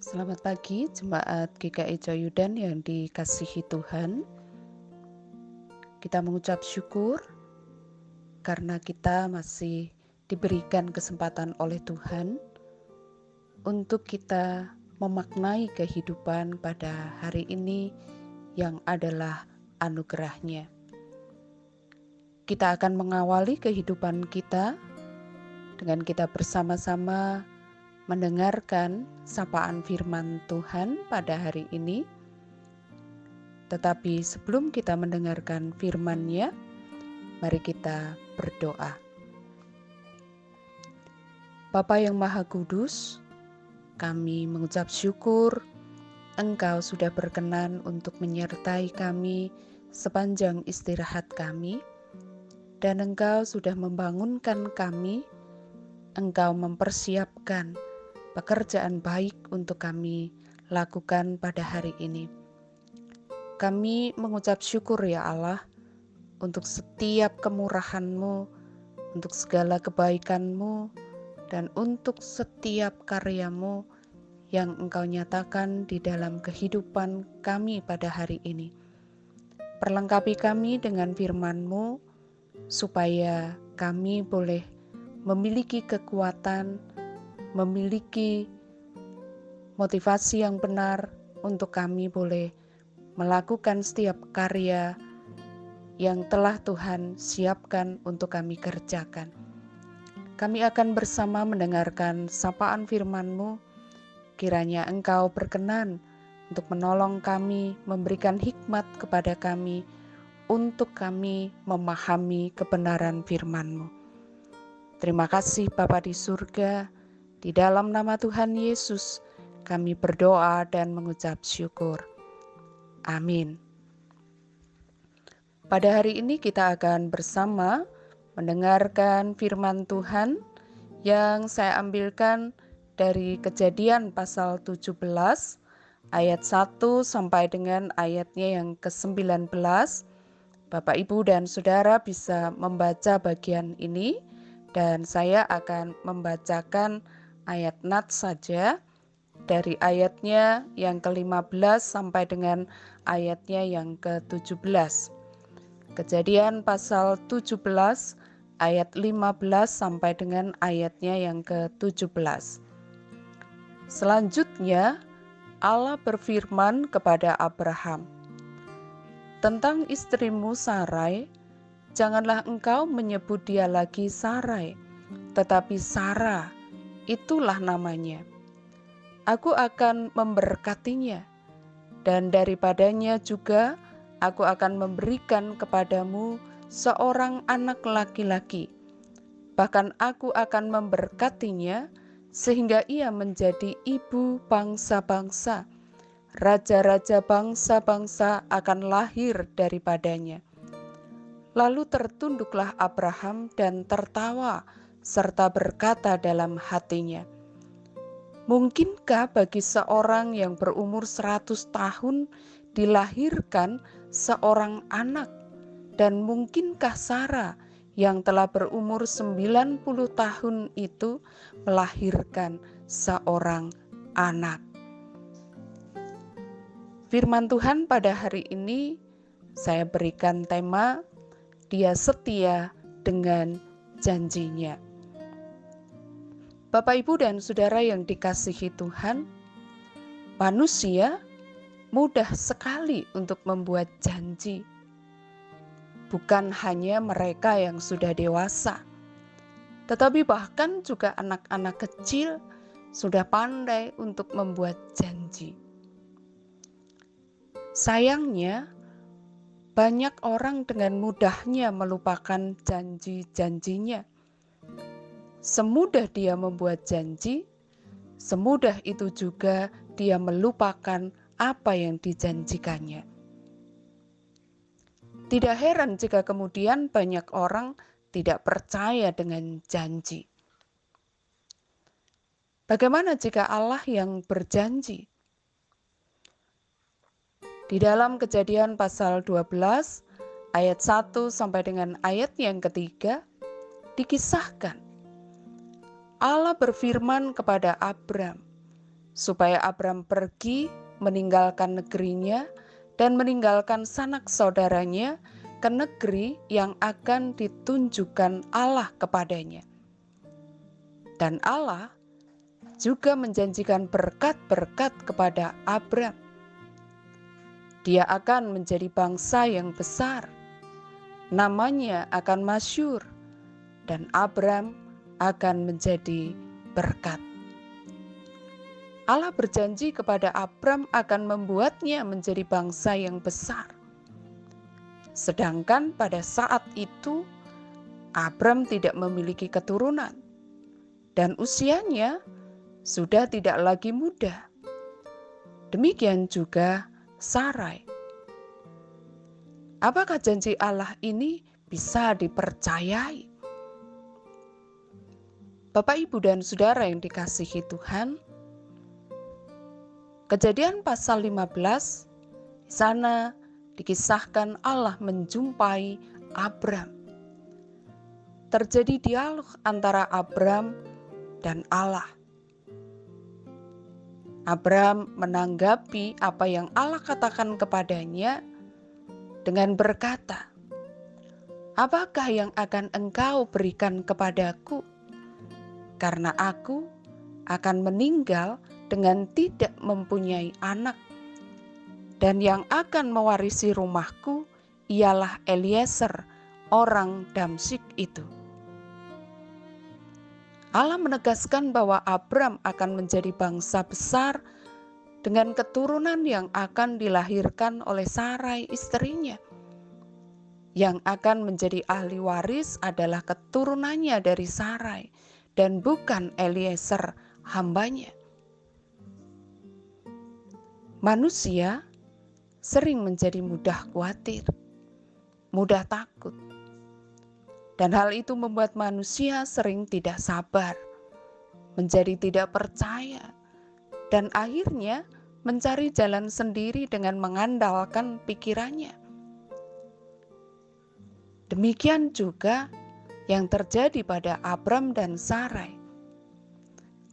Selamat pagi jemaat GKI Joyudan yang dikasihi Tuhan. Kita mengucap syukur karena kita masih diberikan kesempatan oleh Tuhan untuk kita memaknai kehidupan pada hari ini yang adalah anugerahnya. Kita akan mengawali kehidupan kita dengan kita bersama-sama mendengarkan sapaan firman Tuhan pada hari ini. Tetapi sebelum kita mendengarkan firman-Nya, mari kita berdoa. Bapa yang Maha Kudus, kami mengucap syukur Engkau sudah berkenan untuk menyertai kami sepanjang istirahat kami, dan Engkau sudah membangunkan kami. Engkau mempersiapkan pekerjaan baik untuk kami lakukan pada hari ini. Kami mengucap syukur ya Allah untuk setiap kemurahan-Mu, untuk segala kebaikan-Mu, dan untuk setiap karyamu yang Engkau nyatakan di dalam kehidupan kami pada hari ini. Perlengkapi kami dengan firman-Mu, supaya kami boleh memiliki kekuatan memiliki motivasi yang benar untuk kami boleh melakukan setiap karya yang telah Tuhan siapkan untuk kami kerjakan. Kami akan bersama mendengarkan sapaan firman-Mu. Kiranya Engkau berkenan untuk menolong kami, memberikan hikmat kepada kami, untuk kami memahami kebenaran firman-Mu. Terima kasih Bapa di surga, di dalam nama Tuhan Yesus, kami berdoa dan mengucap syukur. Amin. Pada hari ini kita akan bersama mendengarkan firman Tuhan yang saya ambilkan dari Kejadian pasal 17 ayat 1 sampai dengan ayatnya yang ke-19. Bapak, Ibu, dan Saudara bisa membaca bagian ini dan saya akan membacakan ayat nat saja dari ayatnya yang ke-15 sampai dengan ayatnya yang ke-17. Kejadian pasal 17 ayat 15 sampai dengan ayatnya yang ke-17. Selanjutnya Allah berfirman kepada Abraham, "Tentang istrimu Sarai, janganlah engkau menyebut dia lagi Sarai, tetapi Sarah itulah namanya. Aku akan memberkatinya, dan daripadanya juga aku akan memberikan kepadamu seorang anak laki-laki. Bahkan aku akan memberkatinya sehingga ia menjadi ibu bangsa-bangsa. Raja-raja bangsa-bangsa akan lahir daripadanya. Lalu tertunduklah Abraham dan tertawa serta berkata dalam hatinya, Mungkinkah bagi seorang yang berumur seratus tahun dilahirkan seorang anak? Dan mungkinkah Sarah yang telah berumur 90 tahun itu melahirkan seorang anak? Firman Tuhan pada hari ini saya berikan tema Dia setia dengan janjinya. Bapak, Ibu, dan saudara yang dikasihi Tuhan, manusia mudah sekali untuk membuat janji. Bukan hanya mereka yang sudah dewasa, tetapi bahkan juga anak-anak kecil sudah pandai untuk membuat janji. Sayangnya, banyak orang dengan mudahnya melupakan janji-janjinya Semudah dia membuat janji, semudah itu juga dia melupakan apa yang dijanjikannya. Tidak heran jika kemudian banyak orang tidak percaya dengan janji. Bagaimana jika Allah yang berjanji? Di dalam Kejadian pasal 12 ayat 1 sampai dengan ayat yang ketiga dikisahkan Allah berfirman kepada Abram, supaya Abram pergi meninggalkan negerinya dan meninggalkan sanak saudaranya ke negeri yang akan ditunjukkan Allah kepadanya. Dan Allah juga menjanjikan berkat-berkat kepada Abram. Dia akan menjadi bangsa yang besar, namanya akan masyur, dan Abram akan menjadi berkat. Allah berjanji kepada Abram akan membuatnya menjadi bangsa yang besar. Sedangkan pada saat itu, Abram tidak memiliki keturunan, dan usianya sudah tidak lagi muda. Demikian juga Sarai. Apakah janji Allah ini bisa dipercayai? Bapak, Ibu, dan Saudara yang dikasihi Tuhan, Kejadian pasal 15 di sana dikisahkan Allah menjumpai Abram. Terjadi dialog antara Abram dan Allah. Abram menanggapi apa yang Allah katakan kepadanya dengan berkata, "Apakah yang akan engkau berikan kepadaku? Karena aku akan meninggal dengan tidak mempunyai anak. Dan yang akan mewarisi rumahku ialah Eliezer, orang Damsik itu. Allah menegaskan bahwa Abram akan menjadi bangsa besar dengan keturunan yang akan dilahirkan oleh Sarai istrinya. Yang akan menjadi ahli waris adalah keturunannya dari Sarai dan bukan Eliezer hambanya. Manusia sering menjadi mudah khawatir, mudah takut, dan hal itu membuat manusia sering tidak sabar, menjadi tidak percaya, dan akhirnya mencari jalan sendiri dengan mengandalkan pikirannya. Demikian juga yang terjadi pada Abram dan Sarai.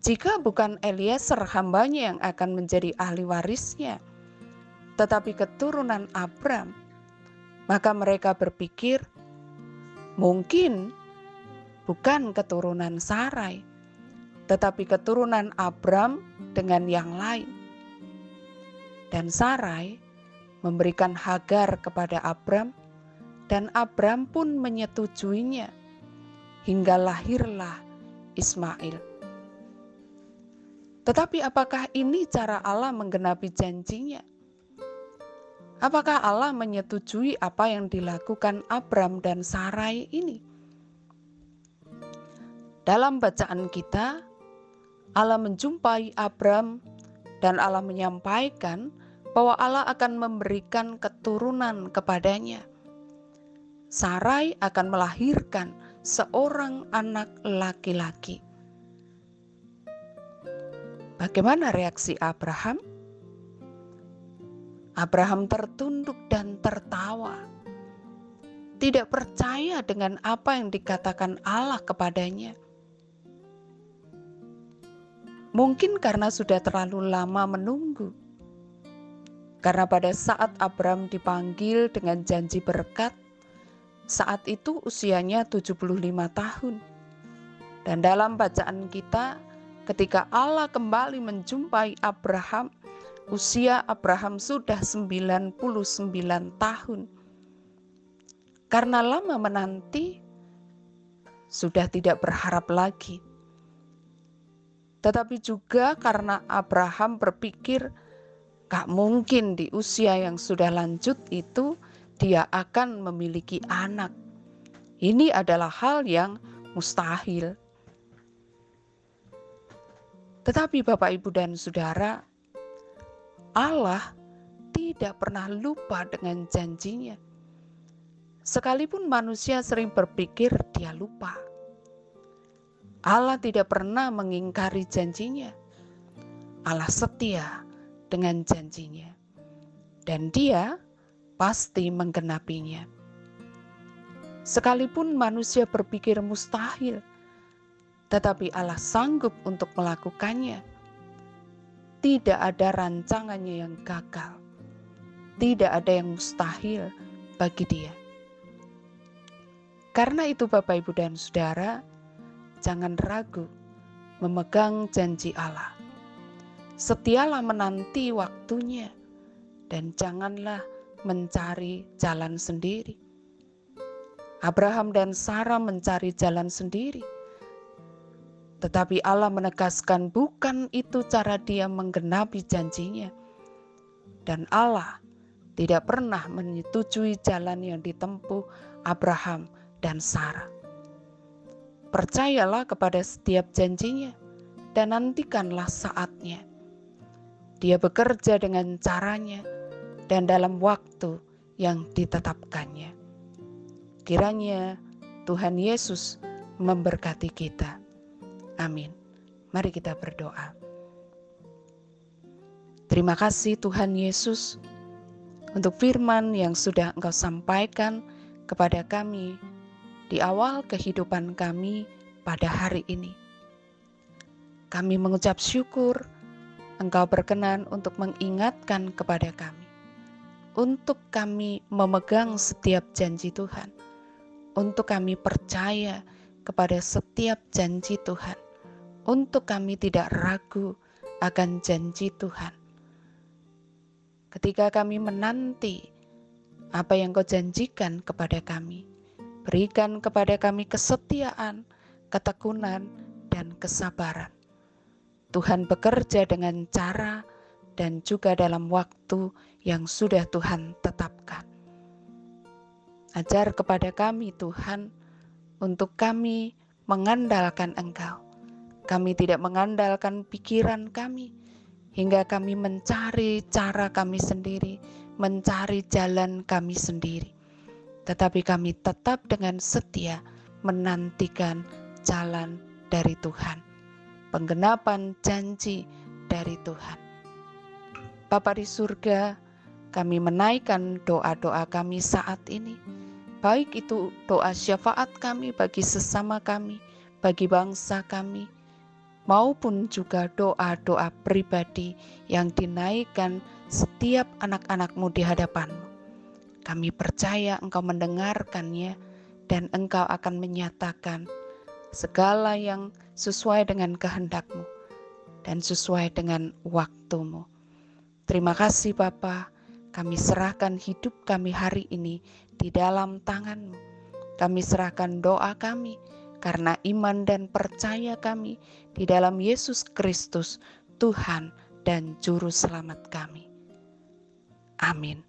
Jika bukan Eliezer hambanya yang akan menjadi ahli warisnya, tetapi keturunan Abram, maka mereka berpikir mungkin bukan keturunan Sarai, tetapi keturunan Abram dengan yang lain. Dan Sarai memberikan Hagar kepada Abram, dan Abram pun menyetujuinya, hingga lahirlah Ismail. Tetapi apakah ini cara Allah menggenapi janjinya? Apakah Allah menyetujui apa yang dilakukan Abram dan Sarai ini? Dalam bacaan kita, Allah menjumpai Abram dan Allah menyampaikan bahwa Allah akan memberikan keturunan kepadanya. Sarai akan melahirkan seorang anak laki-laki. Bagaimana reaksi Abraham? Abraham tertunduk dan tertawa. Tidak percaya dengan apa yang dikatakan Allah kepadanya. Mungkin karena sudah terlalu lama menunggu. Karena pada saat Abraham dipanggil dengan janji berkat, saat itu usianya 75 tahun. Dan dalam bacaan kita, ketika Allah kembali menjumpai Abraham, usia Abraham sudah 99 tahun. Karena lama menanti, sudah tidak berharap lagi. Tetapi juga karena Abraham berpikir, gak mungkin di usia yang sudah lanjut itu dia akan memiliki anak. Ini adalah hal yang mustahil. Tetapi Bapak, Ibu, dan Saudara, Allah tidak pernah lupa dengan janjinya. Sekalipun manusia sering berpikir dia lupa. Allah tidak pernah mengingkari janjinya. Allah setia dengan janjinya. Dan dia pasti menggenapinya. Sekalipun manusia berpikir mustahil, tetapi Allah sanggup untuk melakukannya. tidak ada rancangannya yang gagal. Tidak ada yang mustahil bagi dia. Karena itu Bapak Ibu dan Saudara, jangan ragu memegang janji Allah. Setialah menanti waktunya dan janganlah mencari jalan sendiri. Abraham dan Sarah mencari jalan sendiri tetapi Allah menegaskan bukan itu cara dia menggenapi janjinya. Dan Allah tidak pernah menyetujui jalan yang ditempuh Abraham dan Sarah. Percayalah kepada setiap janjinya dan nantikanlah saatnya. Dia bekerja dengan caranya dan dalam waktu yang ditetapkannya. Kiranya Tuhan Yesus memberkati kita. Amin. Mari kita berdoa. Terima kasih Tuhan Yesus untuk firman yang sudah Engkau sampaikan kepada kami di awal kehidupan kami pada hari ini. Kami mengucap syukur Engkau berkenan untuk mengingatkan kepada kami, untuk kami memegang setiap janji Tuhan, untuk kami percaya kepada setiap janji Tuhan untuk kami tidak ragu akan janji Tuhan. Ketika kami menanti apa yang kau janjikan kepada kami, berikan kepada kami kesetiaan, ketekunan, dan kesabaran. Tuhan bekerja dengan cara dan juga dalam waktu yang sudah Tuhan tetapkan. Ajar kepada kami, Tuhan, untuk kami mengandalkan Engkau kami tidak mengandalkan pikiran kami hingga kami mencari cara kami sendiri, mencari jalan kami sendiri. Tetapi kami tetap dengan setia menantikan jalan dari Tuhan, penggenapan janji dari Tuhan. Bapa di surga, kami menaikkan doa-doa kami saat ini, baik itu doa syafaat kami bagi sesama kami, bagi bangsa kami, maupun juga doa-doa pribadi yang dinaikkan setiap anak-anakmu di hadapanmu. Kami percaya engkau mendengarkannya dan engkau akan menyatakan segala yang sesuai dengan kehendakmu dan sesuai dengan waktumu. Terima kasih Bapa, kami serahkan hidup kami hari ini di dalam tanganmu. Kami serahkan doa kami, karena iman dan percaya kami di dalam Yesus Kristus, Tuhan dan Juru Selamat kami. Amin.